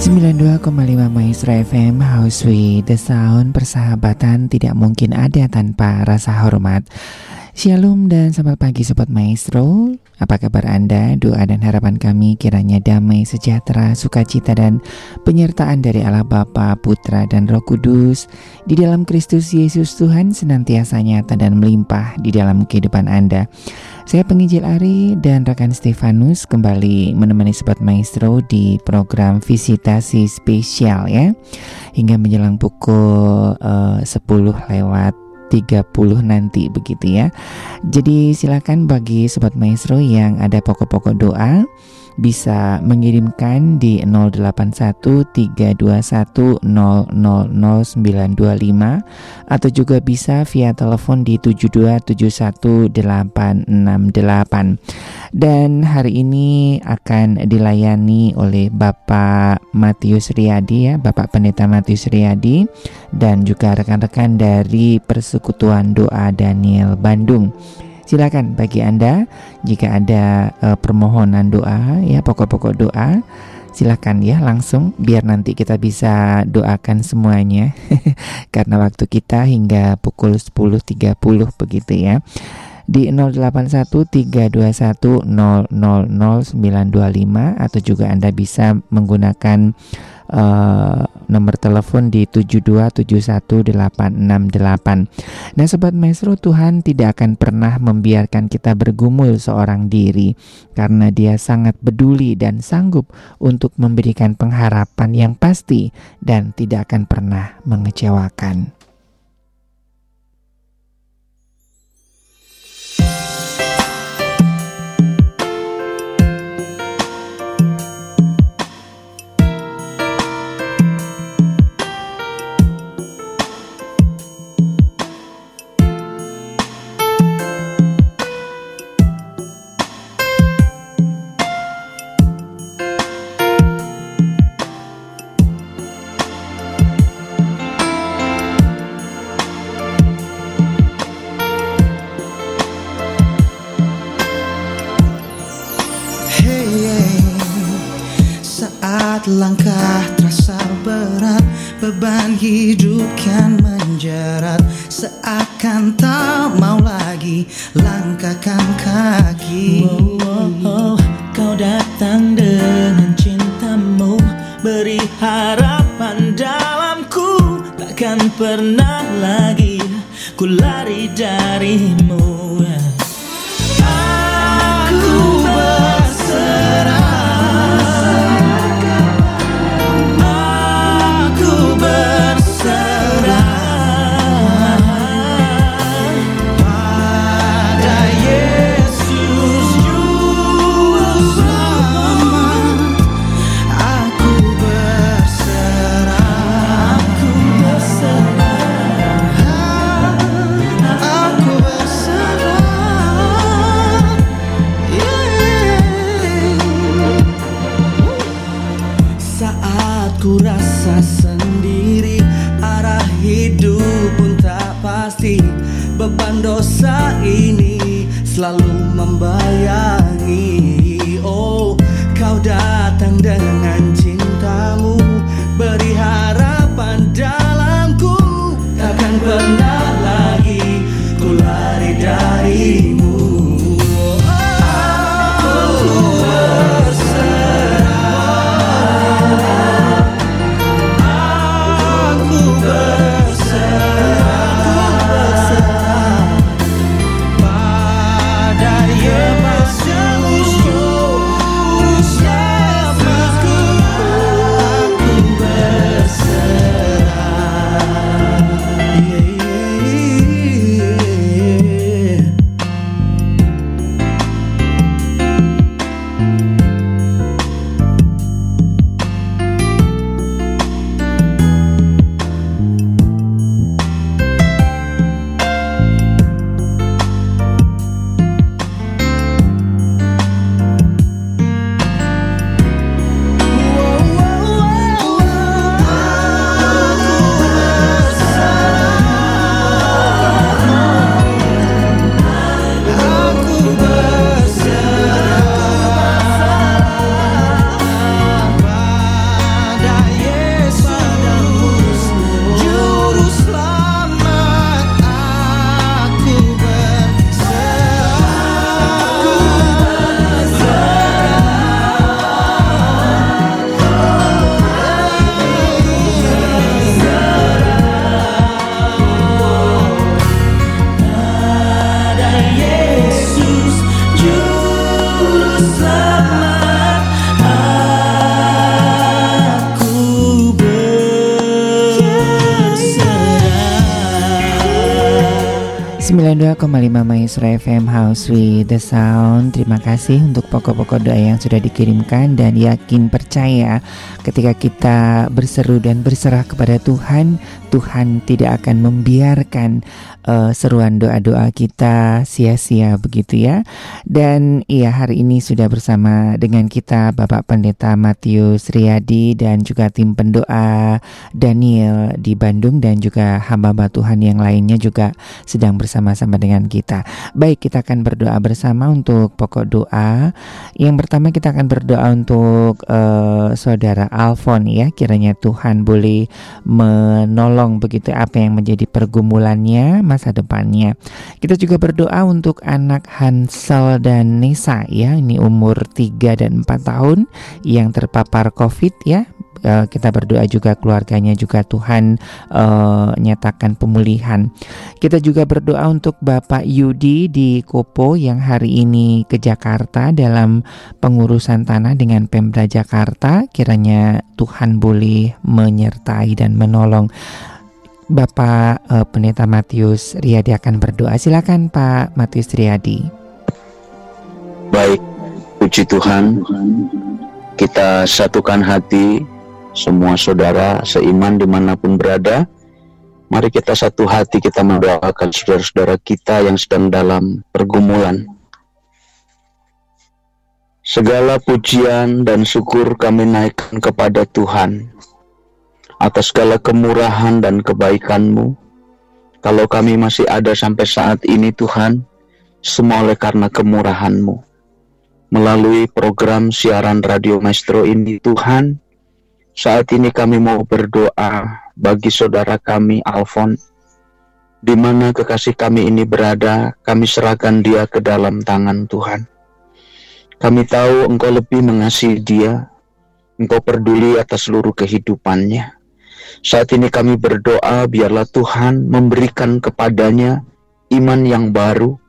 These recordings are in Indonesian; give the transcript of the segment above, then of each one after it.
92,5 Maestro FM House with the Sound Persahabatan tidak mungkin ada tanpa rasa hormat. Shalom dan selamat pagi Sobat Maestro. Apa kabar Anda? Doa dan harapan kami kiranya damai, sejahtera, sukacita dan penyertaan dari Allah Bapa, Putra dan Roh Kudus. Di dalam Kristus Yesus Tuhan senantiasa nyata dan melimpah di dalam kehidupan Anda saya penginjil Ari dan rekan Stefanus kembali menemani Sobat Maestro di program visitasi spesial ya. Hingga menjelang pukul uh, 10 lewat 30 nanti begitu ya. Jadi silakan bagi Sobat Maestro yang ada pokok-pokok doa bisa mengirimkan di 081321000925 atau juga bisa via telepon di 7271868 dan hari ini akan dilayani oleh Bapak Matius Riyadi ya Bapak Pendeta Matius Riyadi dan juga rekan-rekan dari Persekutuan Doa Daniel Bandung Silakan bagi Anda jika ada uh, permohonan doa ya pokok-pokok doa silakan ya langsung biar nanti kita bisa doakan semuanya. Karena waktu kita hingga pukul 10.30 begitu ya. Di 081321000925 atau juga Anda bisa menggunakan uh, nomor telepon di 7271868. Nah, sobat maestro, Tuhan tidak akan pernah membiarkan kita bergumul seorang diri karena Dia sangat peduli dan sanggup untuk memberikan pengharapan yang pasti dan tidak akan pernah mengecewakan. Langkah terasa berat Beban hidup kan menjerat. Seakan tak mau lagi langkahkan kaki. Oh, oh, oh. Kau datang dengan cintamu Beri harapan dalamku. Takkan pernah lagi ku lari darimu selalu very 92,5 Maestro FM House with the Sound Terima kasih untuk pokok-pokok doa yang sudah dikirimkan Dan yakin percaya ketika kita berseru dan berserah kepada Tuhan Tuhan tidak akan membiarkan uh, seruan doa-doa kita sia-sia begitu ya Dan iya hari ini sudah bersama dengan kita Bapak Pendeta Matius Riyadi Dan juga tim pendoa Daniel di Bandung Dan juga hamba-hamba Tuhan yang lainnya juga sedang bersama-sama dengan kita. Baik, kita akan berdoa bersama untuk pokok doa. Yang pertama kita akan berdoa untuk uh, saudara Alfon ya, kiranya Tuhan boleh menolong begitu apa yang menjadi pergumulannya masa depannya. Kita juga berdoa untuk anak Hansel dan Nisa ya, ini umur 3 dan 4 tahun yang terpapar Covid ya uh, kita berdoa juga keluarganya juga Tuhan uh, nyatakan pemulihan. Kita juga berdoa untuk Bapak Yudi di Kopo yang hari ini ke Jakarta dalam pengurusan tanah dengan Pemda Jakarta. Kiranya Tuhan boleh menyertai dan menolong. Bapak uh, Pendeta Matius Riyadi akan berdoa. Silakan Pak Matius Riyadi. Baik, puji Tuhan. Kita satukan hati semua saudara seiman di mana pun berada, mari kita satu hati kita mendoakan saudara-saudara kita yang sedang dalam pergumulan. Segala pujian dan syukur kami naikkan kepada Tuhan atas segala kemurahan dan kebaikan-Mu. Kalau kami masih ada sampai saat ini Tuhan, semua oleh karena kemurahan-Mu. Melalui program siaran Radio Maestro ini Tuhan, saat ini kami mau berdoa bagi saudara kami Alfon, di mana kekasih kami ini berada, kami serahkan dia ke dalam tangan Tuhan. Kami tahu Engkau lebih mengasihi dia, Engkau peduli atas seluruh kehidupannya. Saat ini kami berdoa biarlah Tuhan memberikan kepadanya iman yang baru,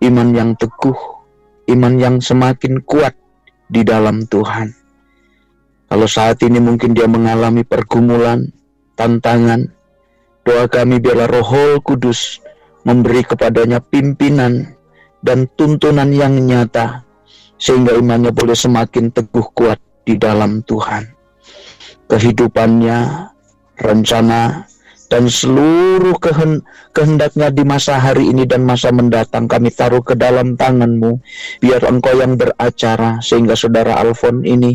iman yang teguh, iman yang semakin kuat di dalam Tuhan. Kalau saat ini mungkin dia mengalami pergumulan, tantangan, doa kami biarlah roh kudus memberi kepadanya pimpinan dan tuntunan yang nyata, sehingga imannya boleh semakin teguh kuat di dalam Tuhan. Kehidupannya, rencana, dan seluruh kehendaknya di masa hari ini dan masa mendatang kami taruh ke dalam tanganmu biar engkau yang beracara sehingga saudara Alfon ini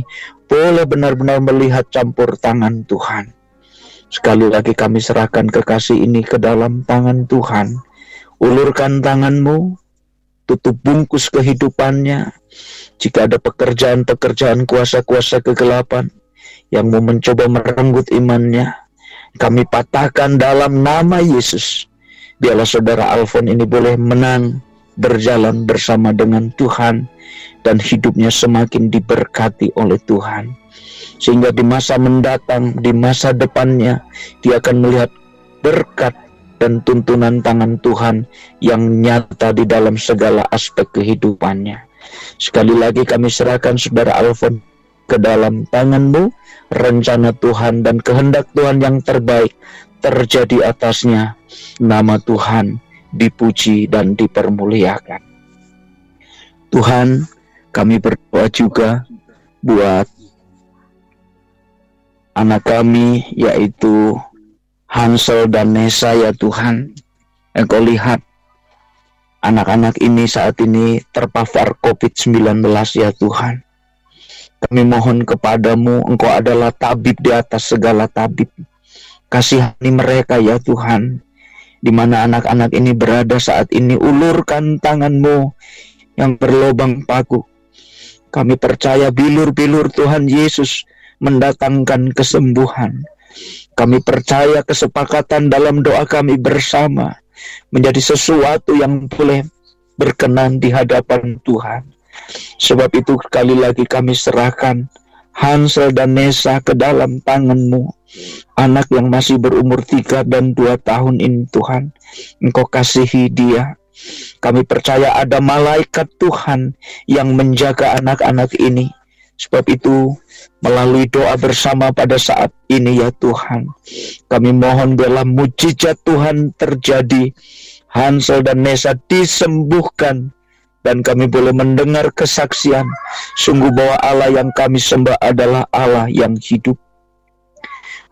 boleh benar-benar melihat campur tangan Tuhan. Sekali lagi kami serahkan kekasih ini ke dalam tangan Tuhan. Ulurkan tanganmu, tutup bungkus kehidupannya. Jika ada pekerjaan-pekerjaan kuasa-kuasa kegelapan yang mau mencoba merenggut imannya, kami patahkan dalam nama Yesus. Biarlah saudara Alfon ini boleh menang, berjalan bersama dengan Tuhan, dan hidupnya semakin diberkati oleh Tuhan. Sehingga di masa mendatang, di masa depannya, dia akan melihat berkat dan tuntunan tangan Tuhan yang nyata di dalam segala aspek kehidupannya. Sekali lagi kami serahkan saudara Alfon ke dalam tanganmu, rencana Tuhan dan kehendak Tuhan yang terbaik terjadi atasnya. Nama Tuhan dipuji dan dipermuliakan. Tuhan, kami berdoa juga buat anak kami yaitu Hansel dan Nesa ya Tuhan. Engkau lihat anak-anak ini saat ini terpapar COVID-19 ya Tuhan. Kami mohon kepadamu, Engkau adalah tabib di atas segala tabib. Kasihani mereka ya Tuhan. Di mana anak-anak ini berada saat ini, ulurkan tanganmu yang berlobang paku kami percaya bilur-bilur Tuhan Yesus mendatangkan kesembuhan. Kami percaya kesepakatan dalam doa kami bersama menjadi sesuatu yang boleh berkenan di hadapan Tuhan. Sebab itu sekali lagi kami serahkan Hansel dan Nesa ke dalam tanganmu. Anak yang masih berumur tiga dan dua tahun ini Tuhan. Engkau kasihi dia. Kami percaya ada malaikat Tuhan yang menjaga anak-anak ini. Sebab itu, melalui doa bersama pada saat ini ya Tuhan, kami mohon dalam mujizat Tuhan terjadi. Hansel dan Nesa disembuhkan dan kami boleh mendengar kesaksian sungguh bahwa Allah yang kami sembah adalah Allah yang hidup.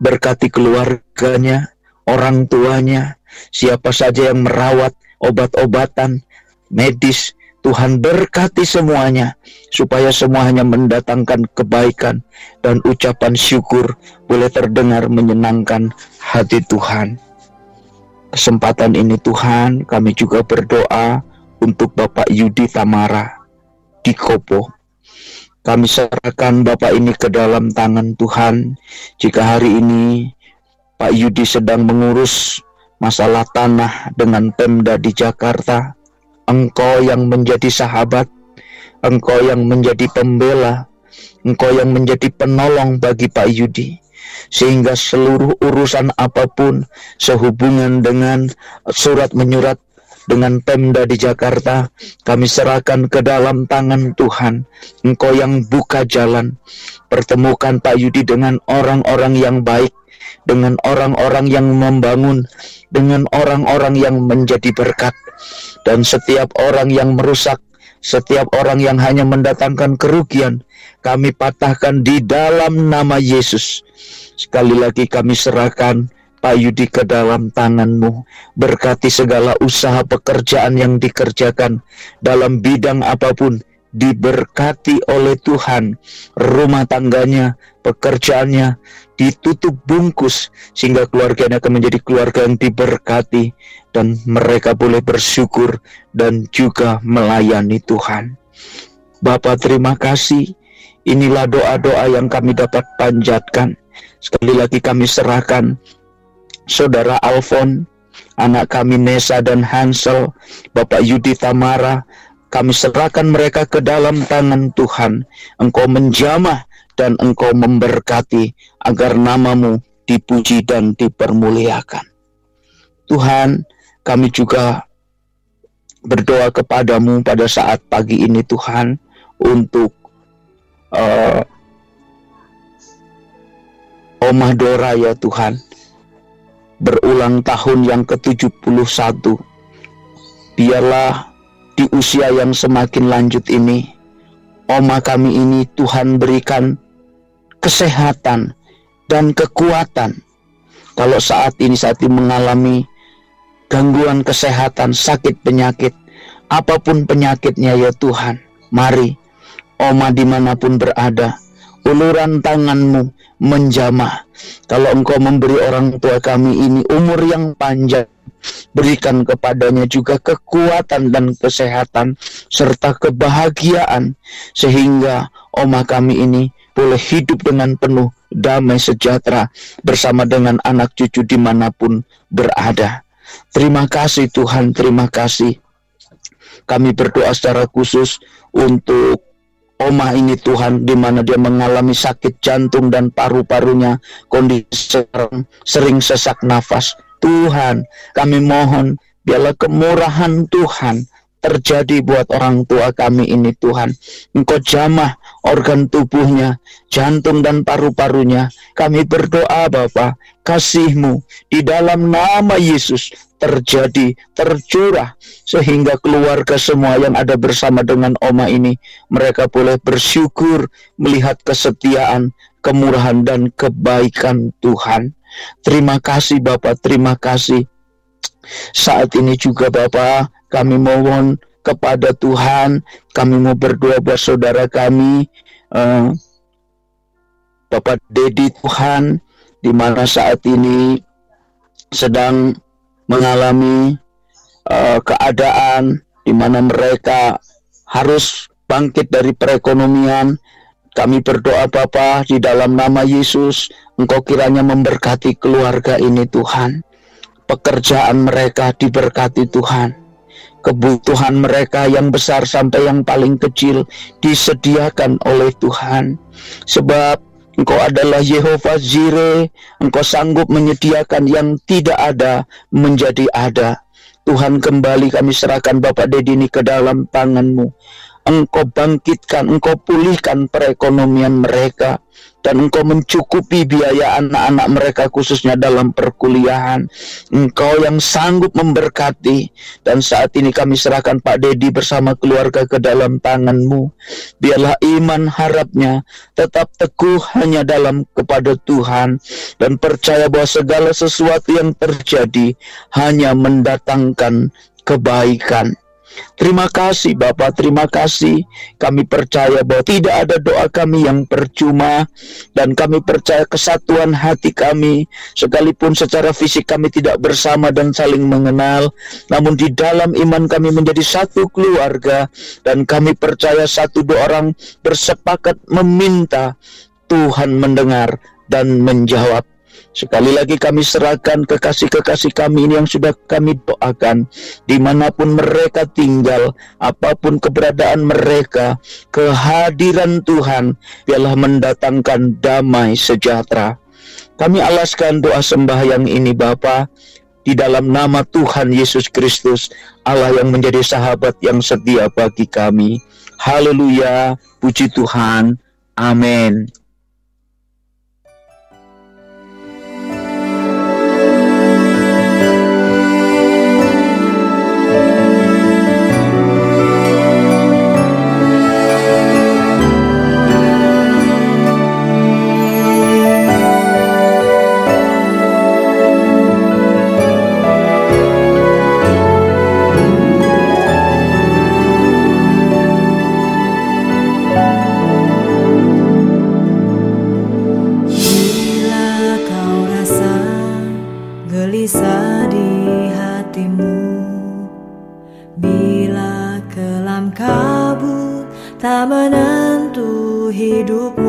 Berkati keluarganya, orang tuanya, siapa saja yang merawat obat-obatan medis, Tuhan berkati semuanya supaya semuanya mendatangkan kebaikan dan ucapan syukur boleh terdengar menyenangkan hati Tuhan. Kesempatan ini Tuhan kami juga berdoa untuk Bapak Yudi Tamara di Kopo. Kami serahkan Bapak ini ke dalam tangan Tuhan. Jika hari ini Pak Yudi sedang mengurus masalah tanah dengan Pemda di Jakarta, Engkau yang menjadi sahabat, Engkau yang menjadi pembela, Engkau yang menjadi penolong bagi Pak Yudi sehingga seluruh urusan apa pun sehubungan dengan surat menyurat dengan Pemda di Jakarta, kami serahkan ke dalam tangan Tuhan. Engkau yang buka jalan, pertemukan Pak Yudi dengan orang-orang yang baik, dengan orang-orang yang membangun, dengan orang-orang yang menjadi berkat, dan setiap orang yang merusak, setiap orang yang hanya mendatangkan kerugian, kami patahkan di dalam nama Yesus. Sekali lagi kami serahkan Pak Yudi ke dalam tanganmu. Berkati segala usaha pekerjaan yang dikerjakan dalam bidang apa pun. Diberkati oleh Tuhan. Rumah tangganya, pekerjaannya ditutup bungkus. Sehingga keluarganya akan menjadi keluarga yang diberkati. Dan mereka boleh bersyukur dan juga melayani Tuhan. Bapak terima kasih. Inilah doa-doa yang kami dapat panjatkan. Sekali lagi kami serahkan saudara Alfon, anak kami Nesa dan Hansel, Bapak Yudi Tamara, kami serahkan mereka ke dalam tangan Tuhan. Engkau menjamah dan engkau memberkati agar namamu dipuji dan dipermuliakan. Tuhan, kami juga berdoa kepadamu pada saat pagi ini Tuhan untuk uh, Omah Dora ya Tuhan berulang tahun yang ke-71. Biarlah di usia yang semakin lanjut ini, oma kami ini Tuhan berikan kesehatan dan kekuatan. Kalau saat ini saat ini mengalami gangguan kesehatan, sakit penyakit, apa pun penyakitnya ya Tuhan, mari oma di mana pun berada, uluran tanganmu menjamah. Kalau engkau memberi orang tua kami ini umur yang panjang, berikan kepadanya juga kekuatan dan kesehatan serta kebahagiaan sehingga oma kami ini boleh hidup dengan penuh damai sejahtera bersama dengan anak cucu di mana pun berada. Terima kasih Tuhan, terima kasih. Kami berdoa secara khusus untuk Oma ini Tuhan di mana dia mengalami sakit jantung dan paru-parunya kondisi sering sesak nafas. Tuhan, kami mohon biarlah kemurahan Tuhan terjadi buat orang tua kami ini Tuhan. Engkau jamah organ tubuhnya, jantung dan paru-parunya. Kami berdoa Bapa, kasihmu di dalam nama Yesus terjadi, tercurah sehingga keluarga semua yang ada bersama dengan Oma ini mereka boleh bersyukur melihat kesetiaan, kemurahan dan kebaikan Tuhan. Terima kasih Bapak, terima kasih. Saat ini juga Bapak, kami mohon kepada Tuhan, kami mau berdoa buat saudara kami, uh, Bapak Dedi Tuhan, di mana saat ini sedang mengalami uh, keadaan di mana mereka harus bangkit dari perekonomian. Kami berdoa Bapa di dalam nama Yesus, Engkau kiranya memberkati keluarga ini Tuhan. Pekerjaan mereka diberkati Tuhan kebutuhan mereka yang besar sampai yang paling kecil disediakan oleh Tuhan. Sebab Engkau adalah Yehova Zire, Engkau sanggup menyediakan yang tidak ada menjadi ada. Tuhan kembali kami serahkan Bapak Dedi ini ke dalam tanganmu. Engkau bangkitkan, engkau pulihkan perekonomian mereka. Dan Engkau mencukupi biaya anak-anak mereka khususnya dalam perkuliahan. Engkau yang sanggup memberkati dan saat ini kami serahkan Pak Dedi bersama keluarga ke dalam tanganmu. Biarlah iman harapnya tetap teguh hanya dalam kepada Tuhan dan percaya bahwa segala sesuatu yang terjadi hanya mendatangkan kebaikan. Terima kasih Bapak, terima kasih. Kami percaya bahwa tidak ada doa kami yang percuma dan kami percaya kesatuan hati kami sekalipun secara fisik kami tidak bersama dan saling mengenal, namun di dalam iman kami menjadi satu keluarga dan kami percaya satu dua orang bersepakat meminta Tuhan mendengar dan menjawab. Sekali lagi kami serahkan kekasih-kekasih kami ini yang sudah kami doakan. Di mana pun mereka tinggal, apa pun keberadaan mereka, kehadiran Tuhan biarlah mendatangkan damai sejahtera. Kami alaskan doa sembahyang ini Bapa di dalam nama Tuhan Yesus Kristus, Allah yang menjadi sahabat yang setia bagi kami. Haleluya, puji Tuhan. Amin. menentu hidup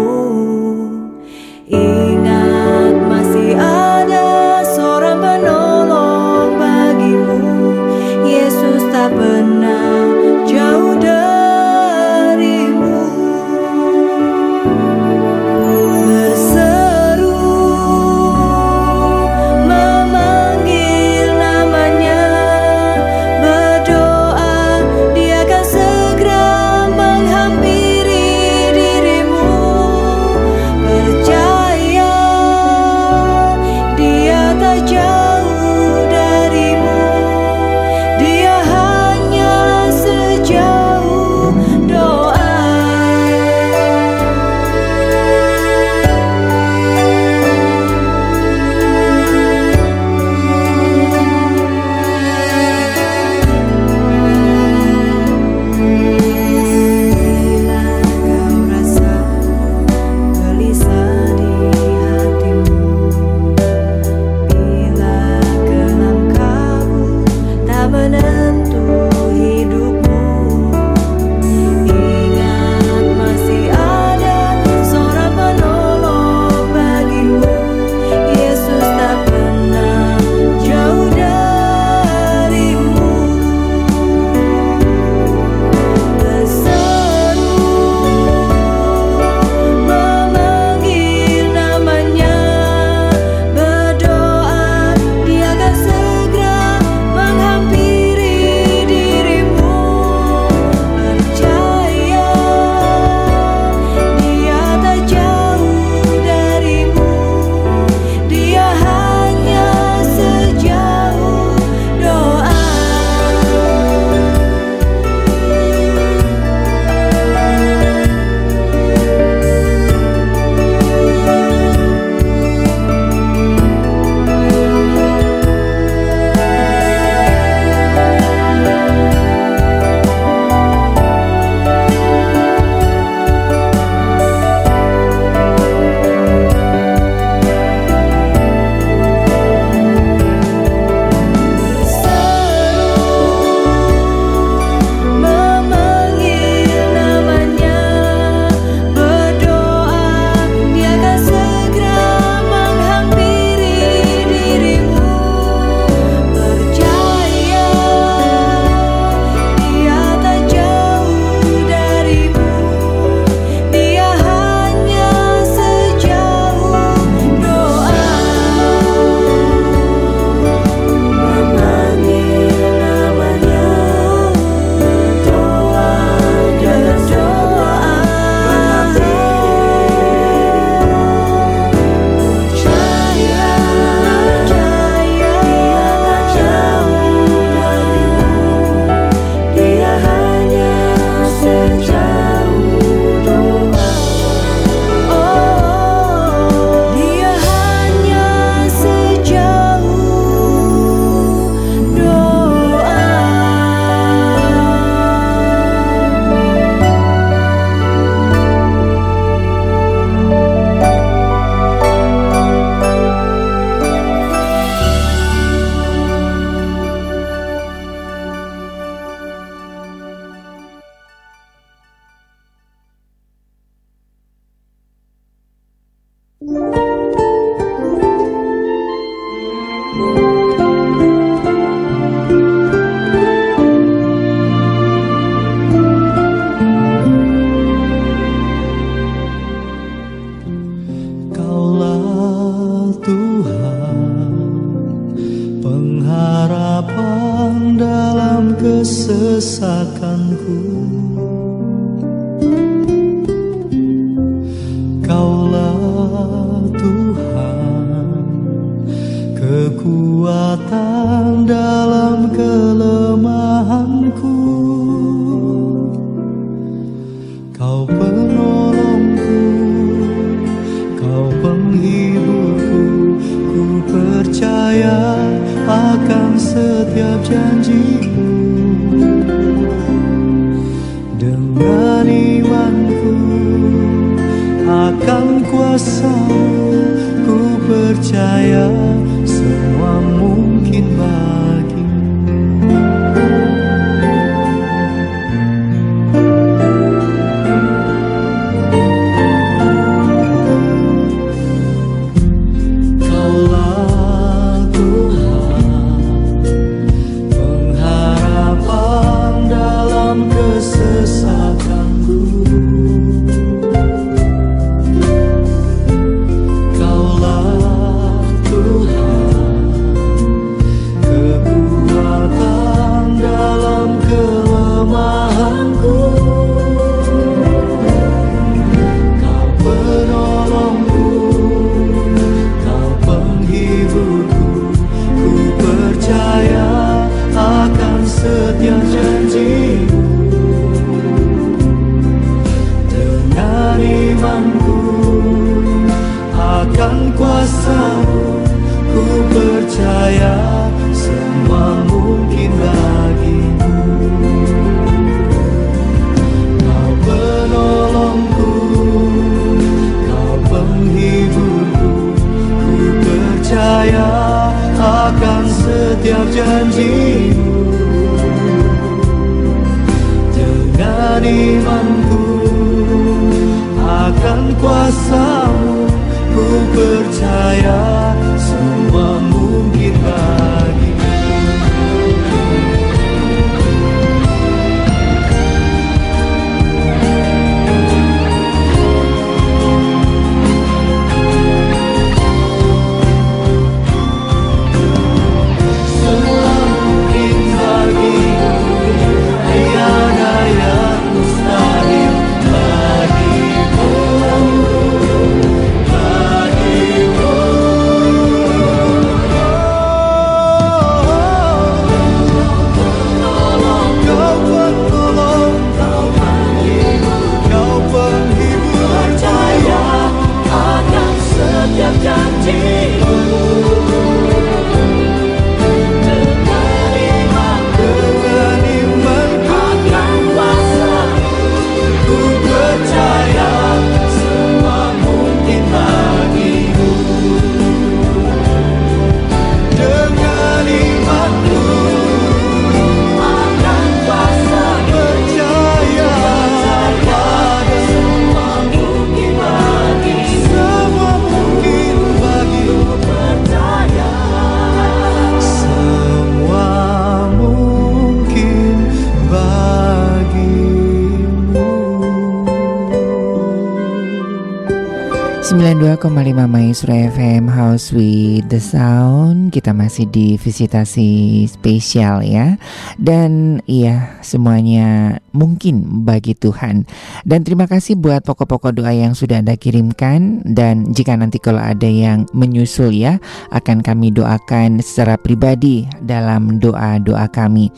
92,5 Maestro FM House with the Sound. Kita masih di visitasi spesial ya. Dan iya semuanya mungkin bagi Tuhan. Dan terima kasih buat pokok-pokok doa yang sudah Anda kirimkan. Dan jika nanti kalau ada yang menyusul ya Akan kami doakan secara pribadi dalam doa-doa kami.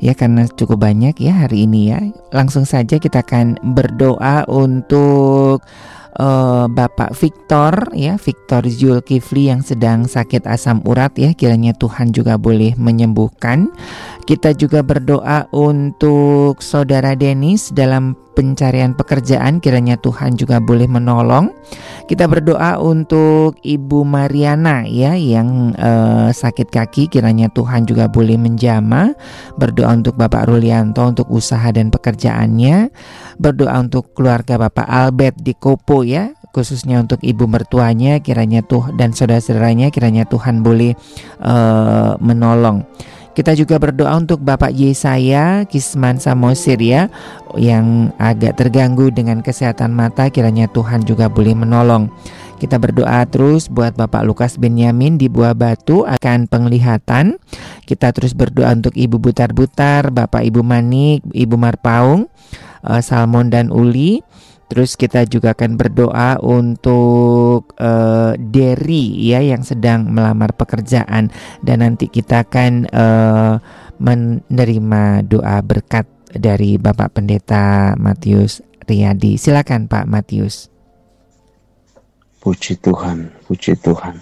Ya karena cukup banyak ya hari ini ya. Langsung saja kita akan berdoa untuk uh, Bapak Victor ya Victor Zulkifli yang sedang sakit asam urat ya kiranya Tuhan juga boleh menyembuhkan kita juga berdoa untuk saudara Denis dalam pencarian pekerjaan kiranya Tuhan juga boleh menolong. Kita berdoa untuk Ibu Mariana ya yang uh, sakit kaki kiranya Tuhan juga boleh menjama. Berdoa untuk Bapak Rulianto untuk usaha dan pekerjaannya. Berdoa untuk keluarga Bapak Albert di Kopo ya khususnya untuk ibu mertuanya kiranya tuh dan saudara-saudaranya kiranya Tuhan boleh uh, menolong. Kita juga berdoa untuk Bapak Yesaya Kisman Samosir ya yang agak terganggu dengan kesehatan mata kiranya Tuhan juga boleh menolong. Kita berdoa terus buat Bapak Lukas Benyamin di Buah Batu akan penglihatan. Kita terus berdoa untuk Ibu Butar-Butar, Bapak Ibu Manik, Ibu Marpaung, uh, Salmon dan Uli. Terus kita juga akan berdoa untuk uh, Derry ya yang sedang melamar pekerjaan dan nanti kita akan uh, menerima doa berkat dari Bapak Pendeta Matius Riyadi. Silakan Pak Matius. Puji Tuhan, puji Tuhan.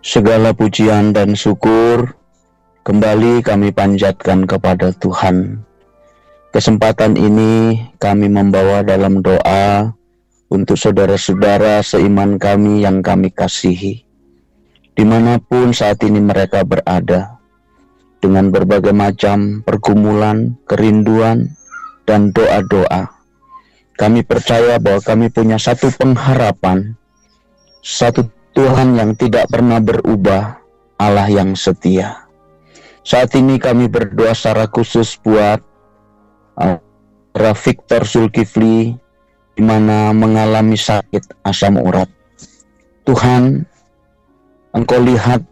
Segala pujian dan syukur kembali kami panjatkan kepada Tuhan. Kesempatan ini kami membawa dalam doa untuk saudara-saudara seiman kami yang kami kasihi. Di mana pun saat ini mereka berada, dengan berbagai macam pergumulan, kerinduan, dan doa-doa kami percaya bahwa kami punya satu pengharapan, satu Tuhan yang tidak pernah berubah, Allah yang setia. Saat ini kami berdoa secara khusus buat uh, Victor Zulkifli di mana mengalami sakit asam urat. Tuhan, Engkau lihat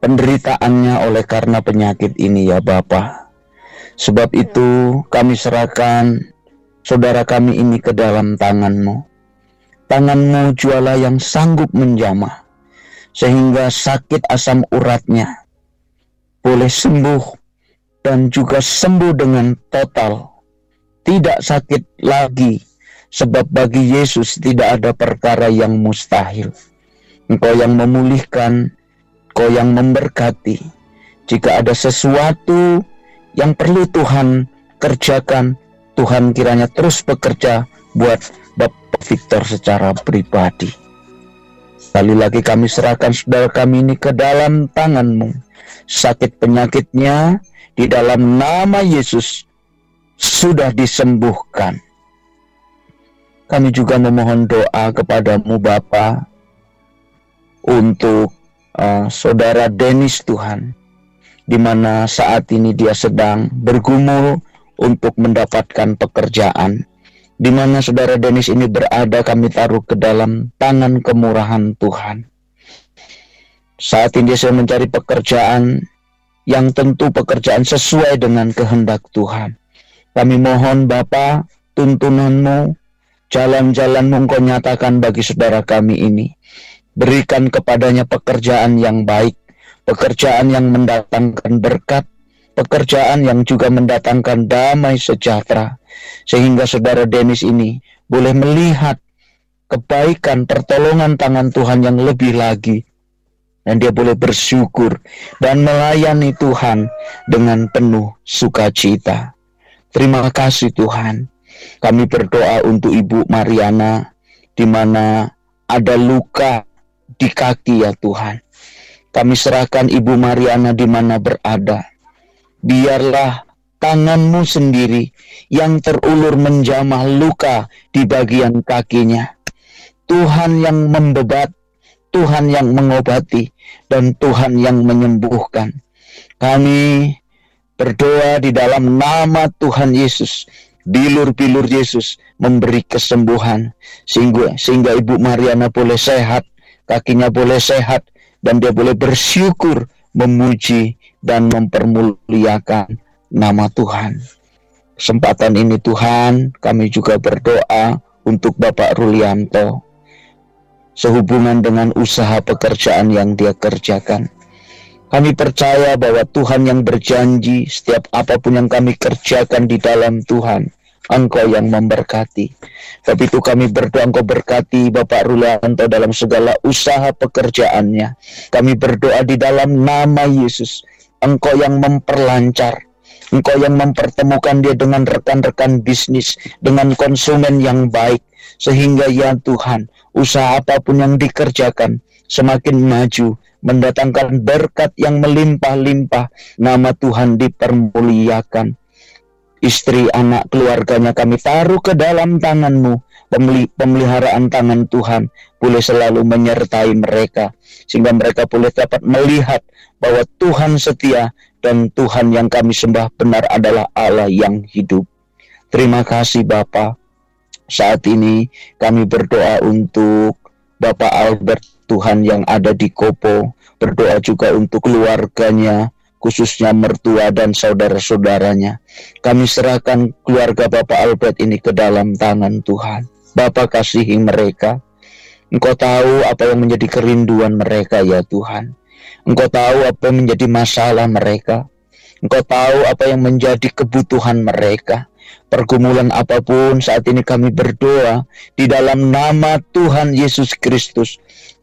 penderitaannya oleh karena penyakit ini ya Bapa. Sebab itu kami serahkan saudara kami ini ke dalam tanganmu. Tanganmu jualah yang sanggup menjamah, sehingga sakit asam uratnya boleh sembuh dan juga sembuh dengan total. Tidak sakit lagi, sebab bagi Yesus tidak ada perkara yang mustahil. Engkau yang memulihkan, engkau yang memberkati. Jika ada sesuatu yang perlu Tuhan kerjakan, Tuhan kiranya terus bekerja buat Bapak Victor secara pribadi. Kali lagi kami serahkan saudara kami ini ke dalam tanganmu. Sakit penyakitnya di dalam nama Yesus sudah disembuhkan. Kami juga memohon doa kepadamu Bapa untuk uh, saudara Denis Tuhan, di mana saat ini dia sedang bergumul untuk mendapatkan pekerjaan. Di mana saudara Denis ini berada kami taruh ke dalam tangan kemurahan Tuhan. Saat ini saya mencari pekerjaan yang tentu pekerjaan sesuai dengan kehendak Tuhan. Kami mohon Bapa tuntunanmu, jalan-jalanmu engkau nyatakan bagi saudara kami ini. Berikan kepadanya pekerjaan yang baik, pekerjaan yang mendatangkan berkat, pekerjaan yang juga mendatangkan damai sejahtera sehingga saudara Denis ini boleh melihat kebaikan pertolongan tangan Tuhan yang lebih lagi dan dia boleh bersyukur dan melayani Tuhan dengan penuh sukacita. Terima kasih Tuhan. Kami berdoa untuk Ibu Mariana di mana ada luka di kaki ya Tuhan. Kami serahkan Ibu Mariana di mana berada biarlah tanganmu sendiri yang terulur menjamah luka di bagian kakinya. Tuhan yang membebat, Tuhan yang mengobati, dan Tuhan yang menyembuhkan. Kami berdoa di dalam nama Tuhan Yesus, bilur-bilur Yesus memberi kesembuhan sehingga sehingga Ibu Mariana boleh sehat, kakinya boleh sehat dan dia boleh bersyukur memuji dan mempermuliakan nama Tuhan. Kesempatan ini Tuhan, kami juga berdoa untuk Bapak Rulianto sehubungan dengan usaha pekerjaan yang dia kerjakan. Kami percaya bahwa Tuhan yang berjanji setiap apa pun yang kami kerjakan di dalam Tuhan, Engkau yang memberkati. Tapi itu kami berdoa Engkau berkati Bapak Rulianto dalam segala usaha pekerjaannya. Kami berdoa di dalam nama Yesus. Engkau yang memperlancar. Engkau yang mempertemukan dia dengan rekan-rekan bisnis, dengan konsumen yang baik. Sehingga ya Tuhan, usaha apa pun yang dikerjakan semakin maju, mendatangkan berkat yang melimpah-limpah. Nama Tuhan dipermuliakan istri, anak, keluarganya kami taruh ke dalam tanganmu. pemeliharaan tangan Tuhan boleh selalu menyertai mereka sehingga mereka boleh dapat melihat bahwa Tuhan setia dan Tuhan yang kami sembah benar adalah Allah yang hidup. Terima kasih Bapak. Saat ini kami berdoa untuk Bapak Albert Tuhan yang ada di Kopo, berdoa juga untuk keluarganya, khususnya mertua dan saudara-saudaranya. Kami serahkan keluarga Bapak Albert ini ke dalam tangan Tuhan. Bapak kasihi mereka. Engkau tahu apa yang menjadi kerinduan mereka ya Tuhan. Engkau tahu apa yang menjadi masalah mereka. Engkau tahu apa yang menjadi kebutuhan mereka. Pergumulan apa pun saat ini kami berdoa di dalam nama Tuhan Yesus Kristus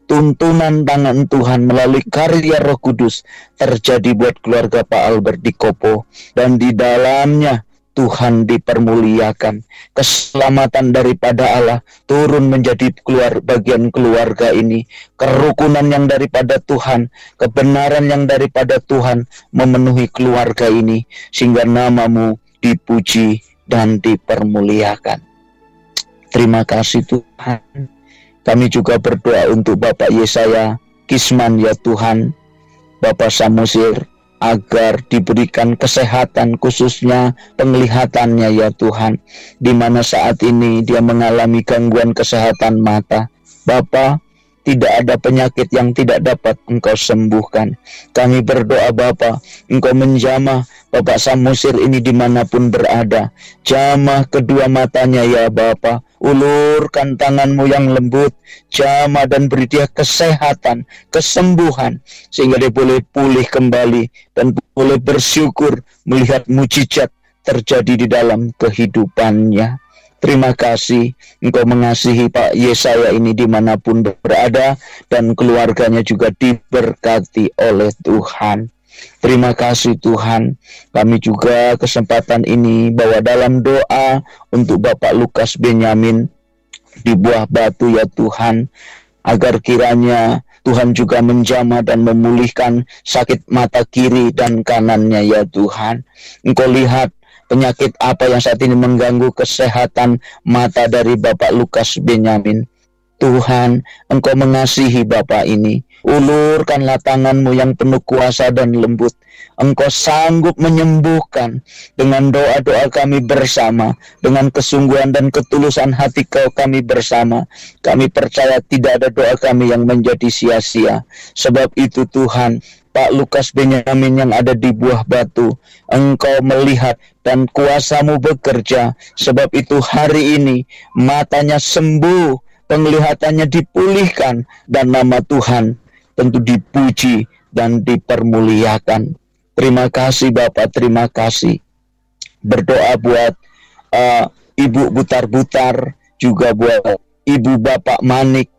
tuntunan tangan Tuhan melalui karya Roh Kudus terjadi buat keluarga Pak Albert di Kopo dan di dalamnya Tuhan dipermuliakan. Keselamatan daripada Allah turun menjadi keluar bagian keluarga ini. Kerukunan yang daripada Tuhan, kebenaran yang daripada Tuhan memenuhi keluarga ini sehingga namamu dipuji dan dipermuliakan. Terima kasih Tuhan. Kami juga berdoa untuk Bapak Yesaya Kisman ya Tuhan, Bapak Samusir, agar diberikan kesehatan khususnya penglihatannya ya Tuhan, di mana saat ini dia mengalami gangguan kesehatan mata. Bapak, tidak ada penyakit yang tidak dapat engkau sembuhkan. Kami berdoa Bapa, engkau menjamah Bapak Samusir ini di mana pun berada. Jamah kedua matanya ya Bapa. Ulurkan tanganmu yang lembut. Jamah dan beri dia kesehatan, kesembuhan. Sehingga dia boleh pulih kembali. Dan boleh bersyukur melihat mujizat terjadi di dalam kehidupannya. Terima kasih Engkau mengasihi Pak Yesaya ini di mana pun berada dan keluarganya juga diberkati oleh Tuhan. Terima kasih Tuhan. Kami juga kesempatan ini bawa dalam doa untuk Bapak Lukas Benyamin di buah batu ya Tuhan. Agar kiranya Tuhan juga menjama dan memulihkan sakit mata kiri dan kanannya ya Tuhan. Engkau lihat penyakit apa yang saat ini mengganggu kesehatan mata dari Bapak Lukas Benyamin. Tuhan, Engkau mengasihi Bapak ini. Ulurkanlah tanganmu yang penuh kuasa dan lembut. Engkau sanggup menyembuhkan dengan doa-doa kami bersama. Dengan kesungguhan dan ketulusan hati kau kami bersama. Kami percaya tidak ada doa kami yang menjadi sia-sia. Sebab itu Tuhan, Pak Lukas Benyamin yang ada di buah batu. Engkau melihat dan kuasamu bekerja. Sebab itu hari ini matanya sembuh penglihatannya dipulihkan dan nama Tuhan tentu dipuji dan dipermuliakan. Terima kasih Bapak, terima kasih. Berdoa buat uh, Ibu Butar-Butar, juga buat Ibu Bapak Manik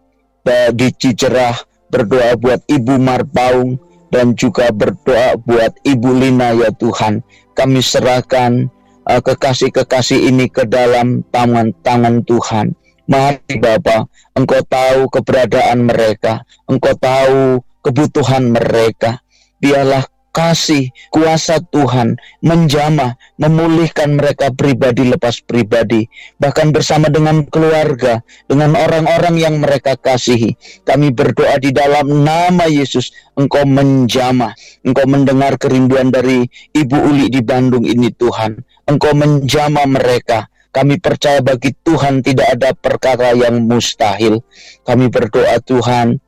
di Cicerah, berdoa buat Ibu Marpaung, dan juga berdoa buat Ibu Lina ya Tuhan. Kami serahkan uh, kekasih-kekasih ini ke dalam tangan-tangan Tuhan. Mari Bapa, Engkau tahu keberadaan mereka, Engkau tahu kebutuhan mereka. Biarlah kasih kuasa Tuhan menjamah, memulihkan mereka pribadi lepas pribadi, bahkan bersama dengan keluarga, dengan orang-orang yang mereka kasihi. Kami berdoa di dalam nama Yesus, Engkau menjamah, Engkau mendengar kerinduan dari Ibu Uli di Bandung ini Tuhan. Engkau menjamah mereka, kami percaya bagi Tuhan tidak ada perkara yang mustahil. Kami berdoa Tuhan,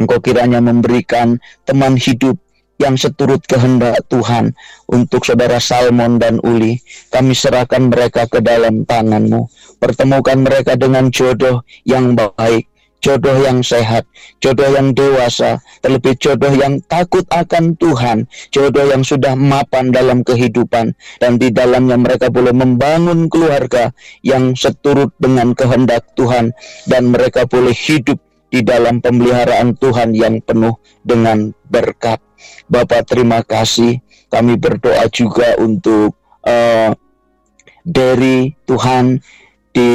Engkau kiranya memberikan teman hidup yang seturut kehendak Tuhan untuk saudara Salmon dan Uli. Kami serahkan mereka ke dalam tanganmu. Pertemukan mereka dengan jodoh yang baik jodoh yang sehat, jodoh yang dewasa, terlebih jodoh yang takut akan Tuhan, jodoh yang sudah mapan dalam kehidupan, dan di dalamnya mereka boleh membangun keluarga yang seturut dengan kehendak Tuhan, dan mereka boleh hidup di dalam pemeliharaan Tuhan yang penuh dengan berkat. Bapak terima kasih, kami berdoa juga untuk uh, dari Tuhan di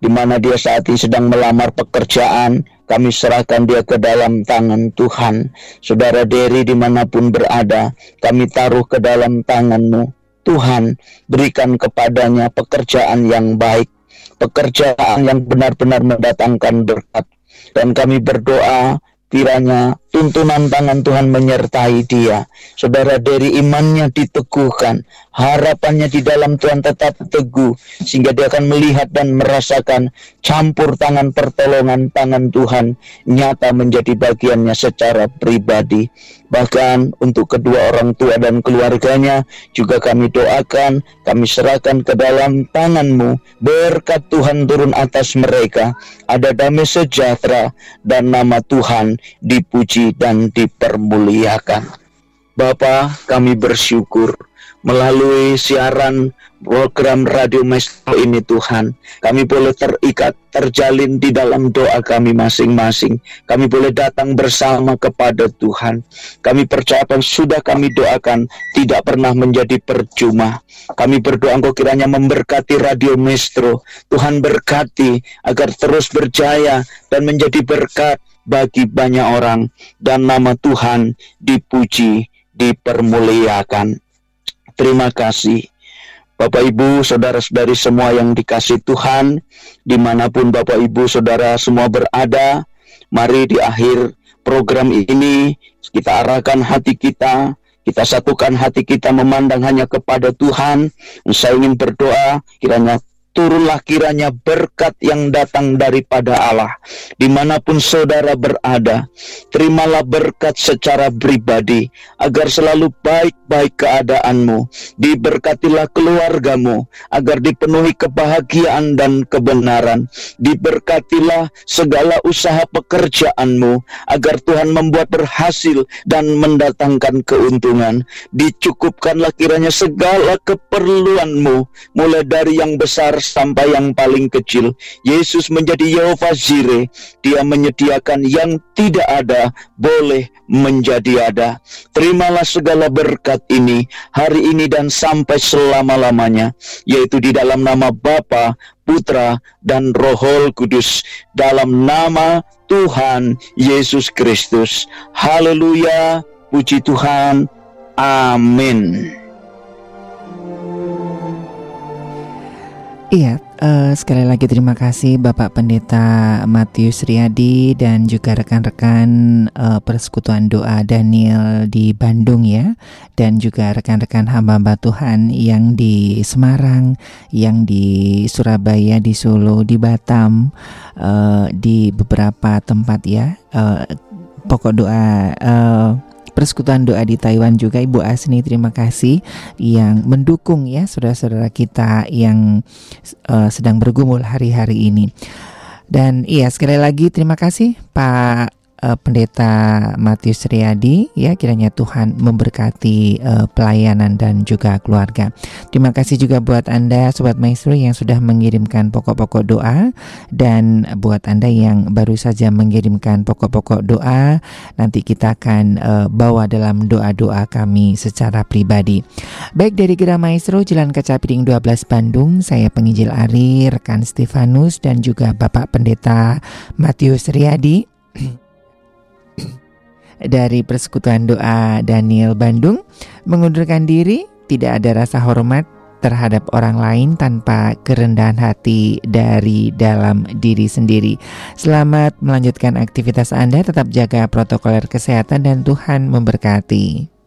di mana dia saat ini sedang melamar pekerjaan, kami serahkan dia ke dalam tangan Tuhan. Saudara Derry di mana pun berada, kami taruh ke dalam tanganmu. Tuhan, berikan kepadanya pekerjaan yang baik, pekerjaan yang benar-benar mendatangkan berkat. Dan kami berdoa kiranya tuntunan tangan Tuhan menyertai dia. Saudara dari imannya diteguhkan, harapannya di dalam Tuhan tetap teguh, sehingga dia akan melihat dan merasakan campur tangan pertolongan tangan Tuhan nyata menjadi bagiannya secara pribadi. Bahkan untuk kedua orang tua dan keluarganya juga kami doakan, kami serahkan ke dalam tanganmu, berkat Tuhan turun atas mereka, ada damai sejahtera dan nama Tuhan dipuji dipuji dan dipermuliakan. Bapa, kami bersyukur melalui siaran program Radio Maestro ini Tuhan. Kami boleh terikat, terjalin di dalam doa kami masing-masing. Kami boleh datang bersama kepada Tuhan. Kami percaya apa sudah kami doakan tidak pernah menjadi percuma. Kami berdoa engkau kiranya memberkati Radio Maestro. Tuhan berkati agar terus berjaya dan menjadi berkat bagi banyak orang dan nama Tuhan dipuji, dipermuliakan. Terima kasih. Bapak Ibu, Saudara-saudari semua yang dikasih Tuhan, di mana pun Bapak Ibu, Saudara semua berada, mari di akhir program ini kita arahkan hati kita, kita satukan hati kita memandang hanya kepada Tuhan. Saya ingin berdoa kiranya turunlah kiranya berkat yang datang daripada Allah. Di mana pun saudara berada, terimalah berkat secara pribadi, agar selalu baik-baik keadaanmu. Diberkatilah keluargamu, agar dipenuhi kebahagiaan dan kebenaran. Diberkatilah segala usaha pekerjaanmu, agar Tuhan membuat berhasil dan mendatangkan keuntungan. Dicukupkanlah kiranya segala keperluanmu, mulai dari yang besar sampai yang paling kecil. Yesus menjadi Yehova Jireh. Dia menyediakan yang tidak ada boleh menjadi ada. Terimalah segala berkat ini hari ini dan sampai selama-lamanya, yaitu di dalam nama Bapa, Putra, dan Roh Kudus dalam nama Tuhan Yesus Kristus. Haleluya, puji Tuhan. Amin. Iya, uh, sekali lagi terima kasih Bapak Pendeta Matius Riyadi dan juga rekan-rekan uh, Persekutuan Doa Daniel di Bandung ya, dan juga rekan-rekan hamba-hamba Tuhan yang di Semarang, yang di Surabaya, di Solo, di Batam, uh, di beberapa tempat ya. Uh, pokok doa. Uh, Persekutuan Doa di Taiwan juga Ibu Asni terima kasih yang mendukung ya saudara-saudara kita yang uh, sedang bergumul hari-hari ini. Dan iya sekali lagi terima kasih Pak uh, Pendeta Matius Riyadi ya kiranya Tuhan memberkati uh, pelayanan dan juga keluarga. Terima kasih juga buat Anda sobat maestro yang sudah mengirimkan pokok-pokok doa dan buat Anda yang baru saja mengirimkan pokok-pokok doa nanti kita akan uh, bawa dalam doa-doa kami secara pribadi. Baik dari Gera Maestro Jalan Kaca Piring 12 Bandung, saya penginjil Ari, rekan Stefanus dan juga Bapak Pendeta Matius Riyadi dari Persekutuan Doa Daniel Bandung mengundurkan diri, tidak ada rasa hormat terhadap orang lain tanpa kerendahan hati dari dalam diri sendiri. Selamat melanjutkan aktivitas Anda, tetap jaga protokol kesehatan dan Tuhan memberkati.